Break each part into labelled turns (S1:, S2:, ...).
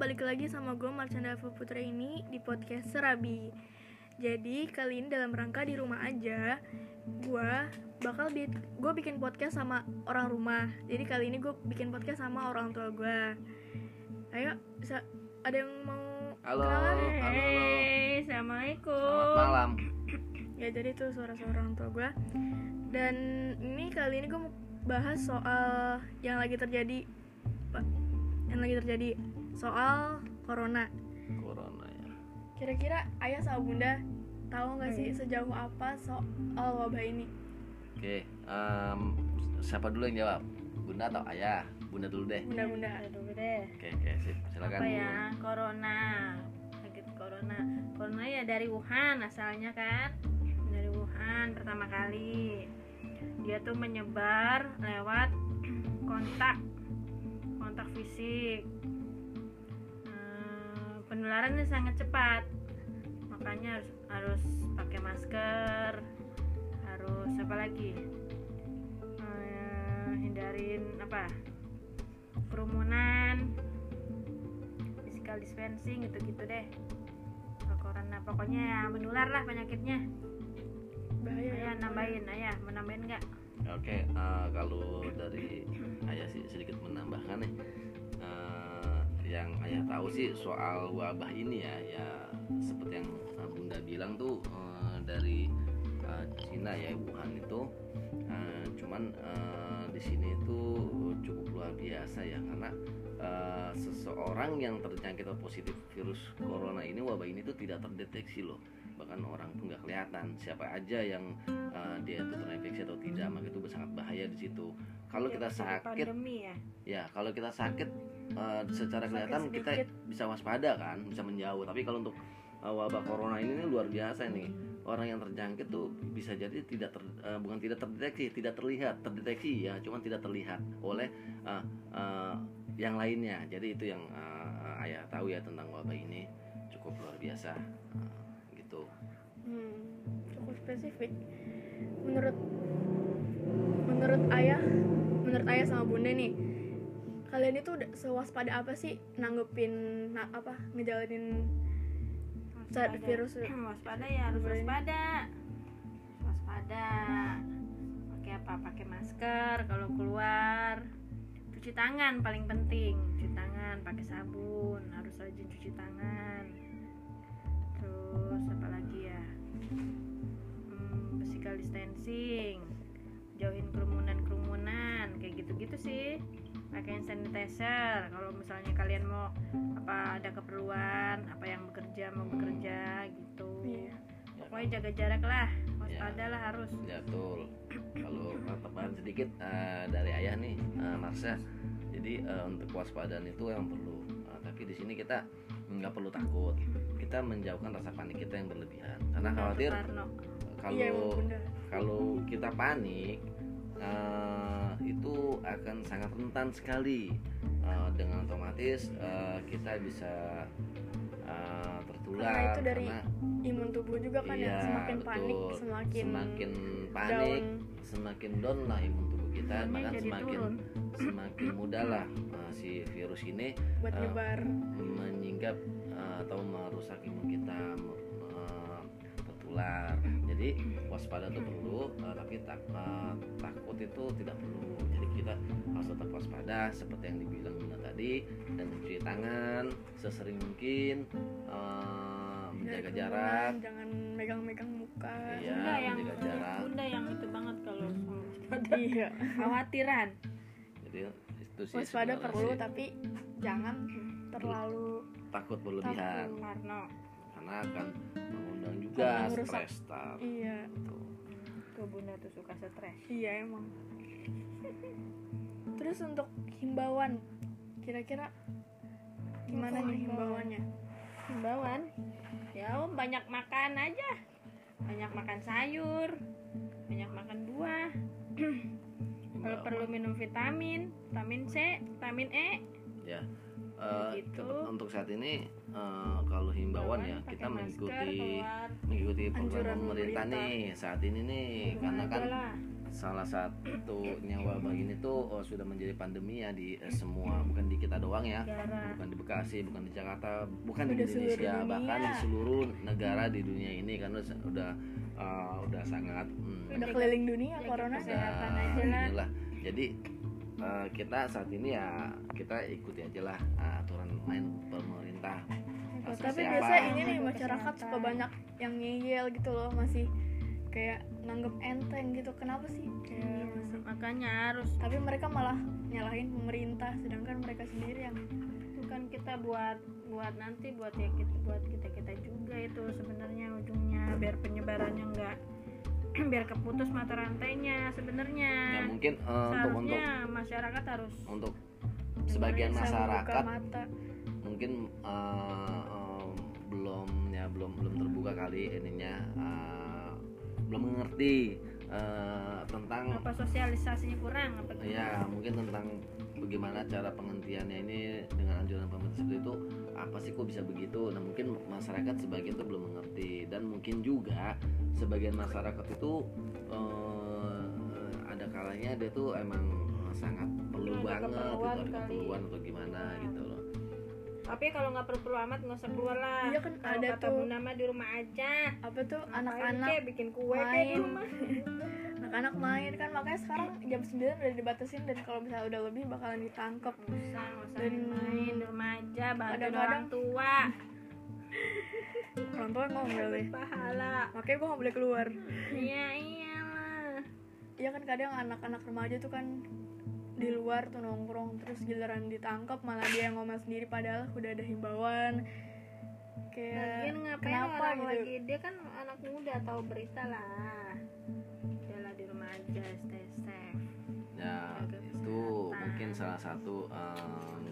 S1: balik lagi sama gue Marcanda Putra ini di podcast Serabi Jadi kali ini dalam rangka di rumah aja Gue bakal bi gue bikin podcast sama orang rumah Jadi kali ini gue bikin podcast sama orang tua gue Ayo, bisa ada yang mau
S2: Halo,
S1: kenalan?
S2: halo, halo.
S3: Hey, assalamualaikum.
S2: Selamat malam.
S1: Ya jadi itu suara-suara orang tua gue Dan ini kali ini gue mau bahas soal yang lagi terjadi Yang lagi terjadi soal corona
S2: Corona ya.
S1: Kira-kira ayah sama bunda tahu nggak sih sejauh apa soal wabah ini?
S2: Oke, em, siapa dulu yang jawab? Bunda atau ayah? Bunda dulu deh.
S1: Bunda-bunda.
S3: Ada dulu deh.
S2: Oke, oke, sip. Silakan.
S3: Apa ya? Corona. Sakit corona. Corona ya dari Wuhan asalnya kan. Dari Wuhan pertama kali. Dia tuh menyebar lewat kontak kontak fisik. Penularannya sangat cepat. Makanya harus harus pakai masker. Harus apa lagi? Eh, hindarin apa? kerumunan physical distancing gitu-gitu deh Kalau corona pokoknya ya menular lah penyakitnya
S1: Bahaya ya.
S3: ayah nambahin ayah mau nambahin nggak
S2: Oke, eh, kalau dari yang ayah tahu sih soal wabah ini ya, ya seperti yang eh, bunda bilang tuh eh, dari eh, Cina ya Wuhan itu. Eh, cuman eh, di sini itu cukup luar biasa ya karena eh, seseorang yang terjangkit atau positif virus corona ini wabah ini tuh tidak terdeteksi loh bahkan orang tuh nggak kelihatan. Siapa aja yang uh, dia itu terinfeksi atau tidak maka itu sangat bahaya di situ. Kalau
S3: Ya,
S2: kita sakit
S3: pandemi ya.
S2: ya kalau kita sakit uh, secara
S1: Sakit
S2: kelihatan kita
S1: sedikit.
S2: bisa waspada kan bisa menjauh. Tapi kalau untuk uh, wabah corona ini, nih luar biasa nih. Orang yang terjangkit tuh bisa jadi tidak ter, uh, bukan tidak terdeteksi tidak terlihat. Terdeteksi ya cuman tidak terlihat oleh uh, uh, yang lainnya. Jadi itu yang uh, ayah tahu ya tentang wabah ini. Cukup luar biasa. Uh, gitu.
S1: Hmm, cukup spesifik. Menurut menurut ayah, menurut ayah sama bunda nih, kalian itu udah sewaspada apa sih nanggepin na- apa ngejalanin saat
S3: Waspada.
S1: virus?
S3: Waspada ya harus
S1: Waspada ini.
S3: waspada. Waspada. Pakai apa? Pakai masker kalau keluar. Cuci tangan paling penting cuci tangan pakai sabun harus rajin cuci tangan terus apa lagi ya hmm, physical distancing jauhin kerumunan kerumunan kayak gitu gitu sih pakai sanitizer kalau misalnya kalian mau apa ada keperluan apa yang bekerja mau bekerja gitu
S1: Iya.
S3: pokoknya jaga jarak lah waspada lah harus
S2: Ya betul. Kalau tambahan sedikit eh, dari ayah nih, eh, Marsha. Jadi eh, untuk kewaspadaan itu yang perlu. Eh, tapi di sini kita nggak perlu takut. Kita menjauhkan rasa panik kita yang berlebihan. Karena khawatir kalau
S1: Iya
S2: kalau kita panik eh, itu akan sangat rentan sekali. Eh, dengan otomatis eh, kita bisa eh, tertular
S1: Karena itu dari
S2: karena
S1: Imun tubuh juga kan yang
S2: Iya,
S1: semakin panik
S2: betul.
S1: semakin,
S2: semakin panik
S1: down.
S2: semakin down lah imun tubuh kita
S3: Imunnya
S2: bahkan semakin
S3: turun.
S2: semakin mudah lah uh, si virus ini
S1: buat nyebar.
S2: Atau merusak imun kita uh, tertular jadi waspada itu perlu uh, tapi tak, uh, takut itu tidak perlu jadi kita harus tetap waspada seperti yang dibilang Bunda tadi dan mencuci tangan sesering mungkin uh, menjaga jarak
S1: jangan megang-megang muka.
S2: Iya.
S3: bunda yang
S2: menjaga jarak.
S3: bunda yang itu banget kalau
S1: Iya.
S3: khawatiran
S2: jadi itu sih
S1: Waspada perlu
S2: sih.
S1: tapi jangan terlalu
S2: takut berlebihan.
S1: Takut.
S3: Karno
S2: karena akan mengundang juga stres tar
S1: iya.
S2: Gitu.
S3: tuh bunda tuh suka stres.
S1: Iya emang. Terus untuk himbauan kira-kira gimana nih
S3: himbauan.
S1: himbauannya?
S3: Himbauan? Ya om, banyak makan aja. Banyak makan sayur banyak makan buah. Kalau perlu minum vitamin vitamin C vitamin E.
S2: Ya Eh, tetap untuk saat ini eh, kalau himbauan ya kita
S3: masker,
S2: mengikuti
S3: keluar.
S2: mengikuti program pemerintah nih saat ini nih
S3: Rumah
S2: karena
S3: aja
S2: kan
S3: lah.
S2: salah satunya wabah ini tuh oh, sudah menjadi pandemi ya di eh, semua bukan di kita doang ya
S3: Negara.
S2: bukan di Bekasi bukan di Jakarta bukan di
S1: Udah
S2: Indonesia bahkan di seluruh negara di dunia ini karena udah uh, udah sangat hmm,
S1: udah keliling dunia corona
S3: kesehatan aja lah.
S2: Jadi eh, kita saat ini ya kita ikuti aja lah eh, aturan main pemerintah.
S1: Oh,
S2: Asal
S1: tapi
S2: siapa?
S1: biasa ini nih masyarakat suka banyak yang ngeyel gitu loh masih kayak nanggep enteng gitu. Kenapa sih? Kayak masih
S3: makanya harus.
S1: Tapi mereka malah nyalahin pemerintah sedangkan mereka sendiri yang
S3: bukan kita buat buat nanti buat ya kita buat kita kita juga itu sebenarnya ujungnya biar penyebarannya enggak biar keputus mata rantainya sebenarnya.
S2: Ya mungkin eh, untuk untuk
S3: masyarakat harus
S2: untuk sebagian masyarakat mungkin eh, eh, belum ya belum belum terbuka kali ininya eh, belum mengerti eh, tentang
S3: apa sosialisasinya kurang apa
S2: ya mungkin tentang bagaimana cara penghentiannya ini dengan anjuran pemerintah seperti itu apa sih kok bisa begitu? Nah mungkin masyarakat sebagian itu belum mengerti dan mungkin juga sebagian masyarakat itu eh, ada kalanya dia tuh emang sangat perlu
S3: Ada
S2: banget gitu ada keperluan atau gimana gitu loh.
S3: Tapi kalau nggak perlu amat nggak usah keluar lah.
S1: Iya kan
S3: Kalau
S1: ada
S3: kata
S1: tuh.
S3: Bunda mah di rumah aja.
S1: Apa tuh anak-anak
S3: bikin kue kayak di rumah
S1: anak-anak main kan makanya sekarang jam 9 udah dibatasin dan kalau misalnya udah lebih bakalan ditangkap
S3: nggak usah nggak
S1: Dan-
S3: main di rumah aja bantu orang tua.
S1: Orang tua ngomel deh
S3: pahala.
S1: Makanya gue gak boleh keluar.
S3: Iya iyalah.
S1: Iya kan kadang anak-anak remaja tuh kan di luar tuh nongkrong terus giliran ditangkap malah dia yang ngomel sendiri padahal udah ada himbauan. Kayak
S3: Lagian ngapain
S1: kenapa
S3: orang
S1: gitu?
S3: lagi? Dia kan anak muda tahu berita lah stay safe.
S2: Ya
S3: Jaga
S2: itu
S3: kesehatan.
S2: mungkin salah satu em,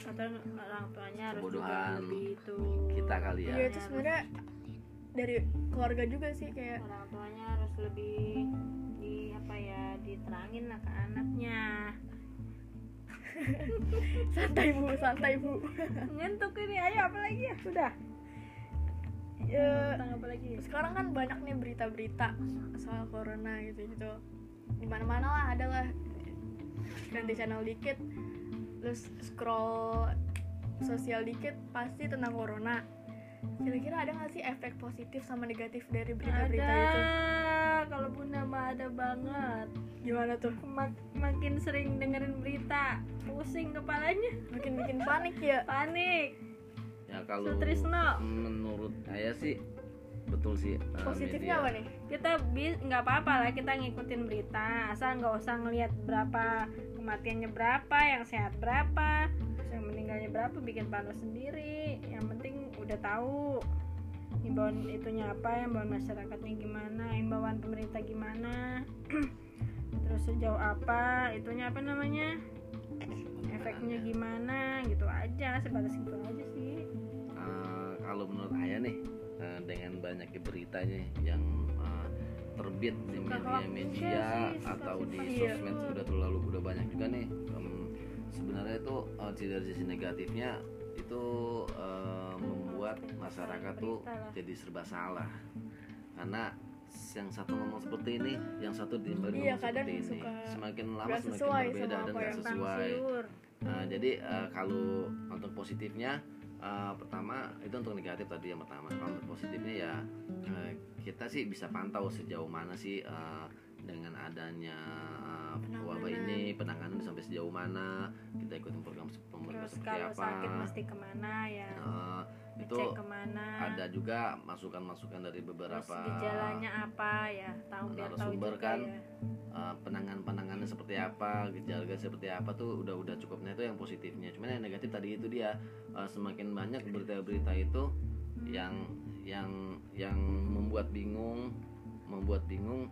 S3: atau orang tuanya harus
S2: Kebodohan
S3: lebih itu
S2: kita kali ya.
S1: Iya itu sebenarnya dari keluarga juga sih kayak
S3: orang tuanya harus lebih di apa ya diterangin lah ke anaknya.
S1: Santai bu santai bu.
S3: Ngantuk ini ayo apa lagi? Ya sudah
S1: ya,
S3: apa lagi?
S1: sekarang kan banyak nih berita-berita soal corona gitu gitu di mana-mana lah ada lah. Ganti channel dikit terus scroll sosial dikit pasti tentang corona. Kira-kira ada nggak sih efek positif sama negatif dari berita-berita
S3: ada.
S1: itu?
S3: Kalau bunda mah ada banget.
S1: Gimana tuh?
S3: Mak- makin sering dengerin berita pusing kepalanya.
S1: Makin bikin panik ya?
S3: Panik.
S2: Ya kalau
S3: Sutrisno.
S2: menurut saya sih betul sih eh,
S1: positifnya
S2: media.
S1: apa nih?
S3: Kita bis nggak apa-apa lah kita ngikutin berita. Asal nggak usah ngelihat berapa kematiannya berapa yang sehat berapa yang meninggalnya berapa bikin panos sendiri. Yang penting udah tahu himbauan itunya apa himbauan masyarakatnya gimana himbauan pemerintah gimana. Terus sejauh apa itunya apa namanya? Efeknya gimana gitu aja sebatas gitu aja sih.
S2: Eh, kalau menurut saya nih eh, dengan banyaknya beritanya yang eh, terbit di media-media atau di
S1: siur.
S2: sosmed sudah terlalu udah banyak juga nih sebenarnya itu eh, dari sisi negatifnya itu membuat masyarakat tuh jadi serba salah karena yang satu ngomong seperti ini, yang satu timbal
S1: Iya,
S2: seperti ini.
S1: suka
S2: Semakin lama semakin berbeda dan
S3: Simpang
S2: sesuai. Nah, jadi eh, kalau untuk positifnya eh, pertama itu untuk negatif tadi yang pertama. Kalau untuk positifnya ya eh, kita sih bisa pantau sejauh mana sih eh, dengan adanya eh, wabah ini penanganan sampai sejauh mana kita ikutin program pemerintah seperti
S3: kalau
S2: apa.
S3: sakit mesti ke mana ya
S2: Eh, itu
S3: cek ke mana
S2: ada juga masukan-masukan dari
S3: terus
S2: beberapa
S3: gejalanya apa ya tahu biar tahu
S2: narasumber
S3: juga
S2: kan.
S3: ya
S2: eh, penanganan-penangannya seperti apa, gejala seperti apa tuh udah udah cukupnya itu yang positifnya. Cuman yang negatif tadi itu dia eh, semakin banyak berita-berita itu yang yang yang membuat bingung, membuat bingung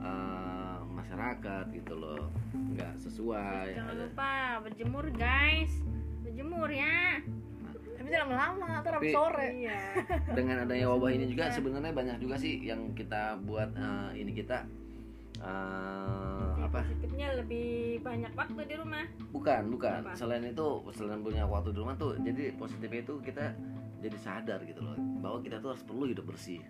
S2: eh, masyarakat gitu loh, nggak sesuai.
S3: jangan
S2: Ada-
S3: lupa berjemur guys berjemur ya
S1: tapi jangan lama ntar
S2: Tapi-
S1: sore
S3: iya
S2: Dengan adanya wabah ini juga sebenarnya banyak juga sih yang kita buat eh, ini kita eh,
S3: Jadi
S2: apa?
S3: positifnya lebih banyak waktu di rumah
S2: Bukan, bukan.
S3: Apa?
S2: Selain itu, selain punya waktu di rumah tuh, jadi positifnya itu kita jadi sadar gitu loh bahwa kita tuh harus perlu hidup bersih.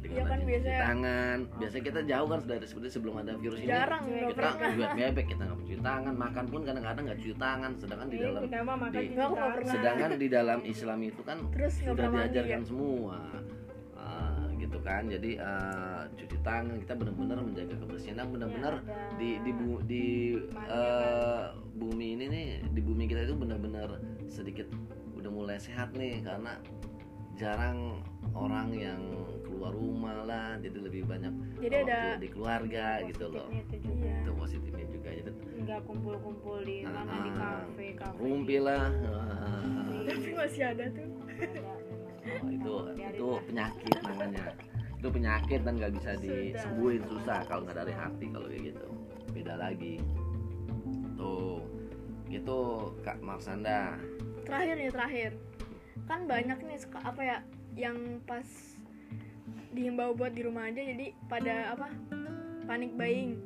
S1: Iya kan, biasanya-
S2: tangan. Biasanya kita jauh kan dari seperti sebelum ada virus ini.
S1: Jarang
S2: kita juga bebek kita nggak cuci tangan. Makan pun kadang-kadang nggak cuci tangan sedangkan di
S3: Ini
S2: dalam di- sedangkan di dalam Islam itu kan
S1: terus
S2: sudah diajarkan
S1: ya?
S2: semua. Ah, gitu kan. Jadi ah, cuci tangan kita benar-benar menjaga kebersihan. Dan benar-benar
S3: Ya,
S2: di di bu- di eh, bumi ini nih di bumi kita itu benar-benar sedikit udah mulai sehat nih karena jarang orang yang keluar rumah lah jadi lebih banyak
S1: jadi
S2: waktu
S1: ada
S2: di keluarga gitu loh.
S3: itu juga
S1: Iya.
S2: itu positifnya juga jadi
S3: nggak kumpul-kumpul di mana di
S2: ah,
S3: kafe kafe
S2: rumpi lah. Ah.
S1: tapi masih ada tuh.
S2: Oh, itu itu penyakit namanya. Itu penyakit dan nggak bisa disembuhin susah kalau nggak dari hati kalau kayak gitu. Beda lagi. Tuh itu kak Marsanda.
S1: Terakhir nih terakhir. Kan banyak nih apa ya yang pas dihimbau buat di rumah aja jadi pada apa panik buying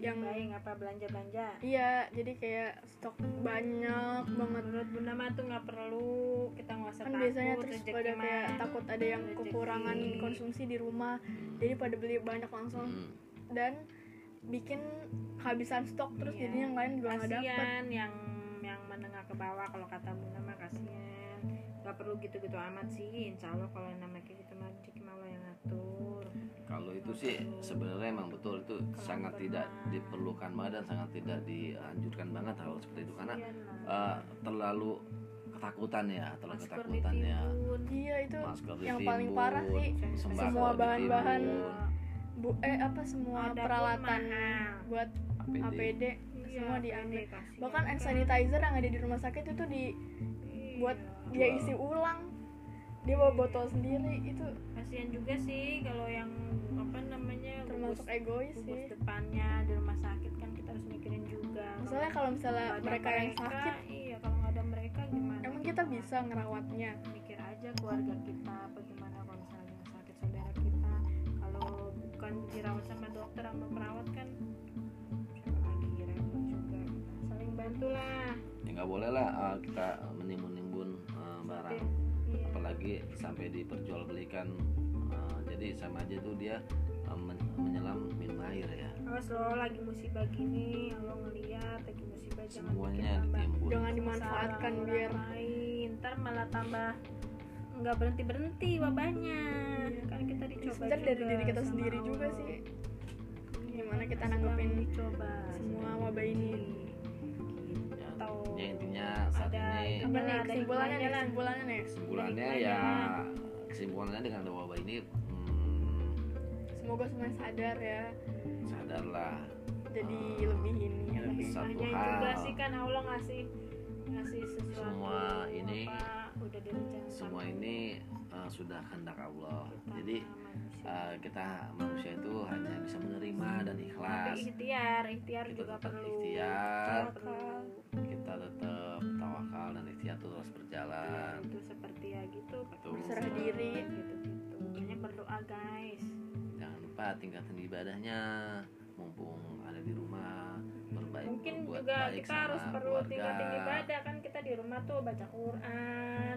S1: yang
S3: baik apa belanja belanja
S1: iya jadi kayak stok banyak banget
S3: menurut bunda mah tuh nggak perlu kita nggak usah
S1: kan
S3: takut
S1: biasanya terus pada
S3: mah.
S1: kayak takut ada yang
S3: Rezeki.
S1: kekurangan konsumsi di rumah jadi pada beli banyak langsung
S2: Hmm.
S1: dan bikin kehabisan stok terus
S3: Iya.
S1: jadi yang lain juga nggak dapet
S3: kasihan yang yang menengah ke bawah kalau kata bunda mah kasihan nggak perlu gitu-gitu amat sih insya Allah kalau yang namanya kayak gitu mah rezeki mah Allah yang ngatur.
S2: Kalau itu sih sebenarnya emang betul itu sangat tidak diperlukan banget dan sangat tidak dianjurkan banget hal seperti itu. Karena eh, terlalu ketakutan ya terlalu
S3: Masker
S2: ketakutan ya.
S1: iya itu
S2: masker
S1: yang paling
S2: ditimbun,
S1: parah sih. semua bahan-bahan bu eh apa semua
S3: Ada
S1: peralatan buat
S2: APD.
S1: APD
S3: Iya,
S1: semua
S3: APD,
S1: diambil. bahkan hand sanitizer yang ada di rumah sakit itu di
S3: Iya.
S1: Buat dia isi ulang. Dia bawa botol sendiri itu
S3: kasihan juga sih kalau yang apa namanya
S1: termasuk egois
S3: gugus
S1: sih.
S3: depannya di rumah sakit kan kita harus mikirin juga.
S1: Masalahnya kalau misalnya
S3: ada
S1: mereka yang sakit
S3: iya kalau nggak ada mereka gimana?
S1: emang kita bisa ngerawatnya?
S3: Mikir aja keluarga kita apa gimana kalau misalnya yang sakit saudara kita. Kalau bukan dirawat sama dokter sama perawat kan lagi repot juga. Saling bantu lah
S2: ya nggak boleh lah eh, kita menimbun-nimbun eh, barang.
S3: Iya.
S2: apalagi sampai diperjualbelikan eh, jadi sama aja tuh dia eh, men- menyelam minum air ya.
S3: Awas lo lagi musibah gini Allah ngeliat lagi musibah jangan
S2: semuanya
S3: bikin tambah.
S2: ditimbun
S1: jangan dimanfaatkan biar
S3: orang lain. Ntar malah tambah nggak berhenti berhenti wabahnya kan kita dicoba
S1: sebenarnya dari
S3: juga
S1: diri kita sendiri juga sih. Gimana kita nanggepin
S3: dicoba
S1: semua wabah ini
S2: ya,
S3: Tahu.
S2: ya intinya saat
S3: Ada
S2: ini
S1: apa nih
S3: ada
S1: kesimpulannya nih kesimpulannya nih
S2: kesimpulannya ya kesimpulannya dengan ada wabah ini hmm,
S1: semoga semuanya sadar ya
S2: sadarlah
S1: jadi
S2: Ah,
S1: lebih ini ya lebih
S2: satu hal.
S3: juga sih kan Allah ngasih ngasih sesuatu
S2: Semua ini-
S3: apa, udah direncanakan
S2: semua ini eh, sudah kehendak Allah
S3: Kita
S2: jadi
S3: manusia.
S2: eh, kita manusia itu hanya bisa menerima dan
S3: Tapi
S2: ikhlas
S3: ikhtiar ikhtiar
S2: Kita
S3: juga perlu
S2: ikhtiar.
S3: Perlu.
S2: Tawakal dan ikhtiar itu terus berjalan.
S3: Itu seperti ya gitu.
S2: Betul.
S1: Berserah diri.
S3: gitu gitu banyak berdoa guys.
S2: Jangan lupa tingkatan ibadahnya. Mumpung ada di rumah berbaik
S3: mungkin
S2: berbuat
S3: juga
S2: baik
S3: kita harus perlu
S2: keluarga.
S3: tingkatin ibadah. Kan kita di rumah tuh baca Quran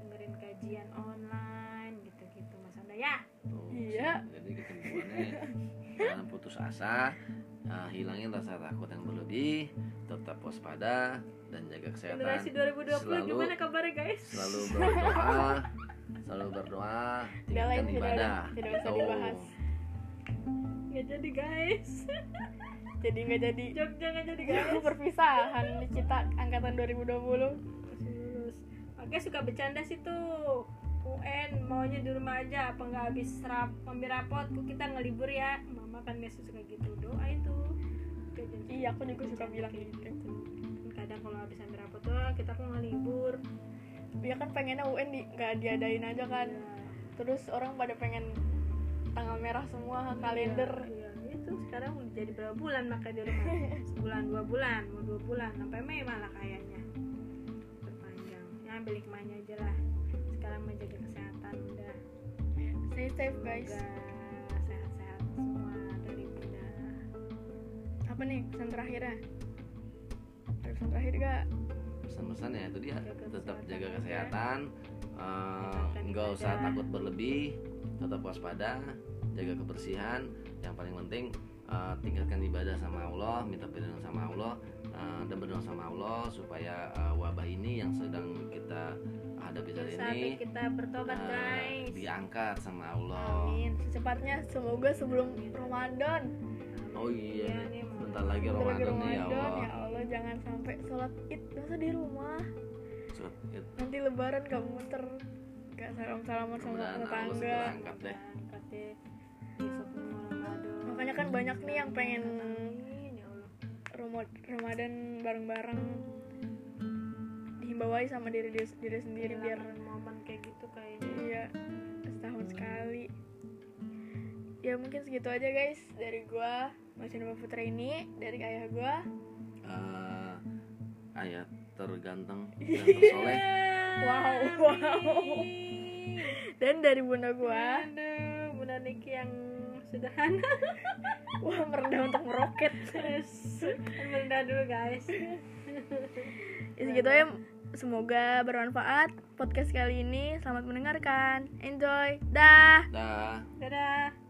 S3: dengerin kajian online gitu gitu mas Anda ya?
S2: Tuh,
S1: Iya.
S2: jadi kesimpulannya jangan putus asa uh, hilangin rasa takut yang berlebih tetap waspada dan jaga kesehatan.
S3: Generasi 2020
S2: Selalu-
S3: gimana kabarnya guys?
S2: selalu berdoa selalu berdoa tingkatkan
S1: tidak-
S2: ibadah.
S1: tidak usah
S2: Tuh.
S1: dibahas.
S3: nggak jadi guys.
S1: Jadi nggak jadi.
S3: Jogja nggak jadi guys.
S1: perpisahan di kita angkatan 2020
S3: masih lulus Oke suka bercanda sih tuh UN maunya di rumah aja apa nggak habis rap ambil rapot kok kita ngelibur ya? Mama kan biasa suka gitu doain tuh. Jajan-
S1: iya aku juga suka bilang
S3: kayak
S1: gitu.
S3: gitu. Kadang kalau habis ambil rapot tuh kita kok ngelibur
S1: ya kan pengennya UN di nggak diadain aja kan. Terus orang pada pengen tanggal merah semua kalender.
S3: iya. Itu sekarang udah jadi berapa bulan maka di rumah? Sebulan dua bulan mau dua bulan. Sampai Mei malah kayaknya. Terpanjang ya ambil hikmahnya aja lah menjaga kesehatan udah.
S1: Stay safe guys.
S3: Sehat-sehat semua dari bunda.
S1: Apa nih pesan terakhirnya ada pesan terakhir gak
S2: pesan-pesan ya itu dia.
S3: Jaga
S2: tetap
S3: kesehatan
S2: jaga kesehatan uh,
S3: Tingkatkan
S2: nggak usah takut berlebih tetap waspada jaga kebersihan. Yang paling penting uh, tingkatkan ibadah sama Allah minta perlindungan sama Allah uh, dan berdoa sama Allah supaya uh, wabah ini yang sedang kita hadapi saat ini
S3: kita bertobat
S2: uh,
S3: guys
S2: diangkat sama Allah
S1: Amin. Secepatnya semoga sebelum Ramadan.
S2: oh iya
S3: nih, mau-
S2: bentar lagi Ramadan nih ya
S1: Ramadan,
S2: Allah
S1: ya Allah jangan sampai sholat id masa di rumah.
S2: Surat Id.
S1: Nanti lebaran kamu muter gak salam-salaman sama
S2: Mudah-mudahan Allah
S1: tetangga.
S2: angkat deh
S3: Angkat deh Ramadan
S1: Makanya kan banyak nih yang pengen
S3: ya
S1: Ramadan bareng-bareng aja sama diri diri, diri sendiri biar
S3: Kehilangan momen kayak gitu kayaknya.
S1: Iya setahun sekali. Ya mungkin segitu aja guys dari gua Mas Nova Putra ini dari ayah gua.
S2: Uh, ayat terganteng dan tersoleh
S1: wow wow. Dan dari bunda gua.
S3: Aduh, Bunda Niki yang sederhana.
S1: Wah merendah untuk meroket.
S3: Merendah dulu guys.
S1: Ya segitu aja semoga bermanfaat podcast kali ini. Selamat mendengarkan. Enjoy. Dah.
S2: Dah.
S3: Dadah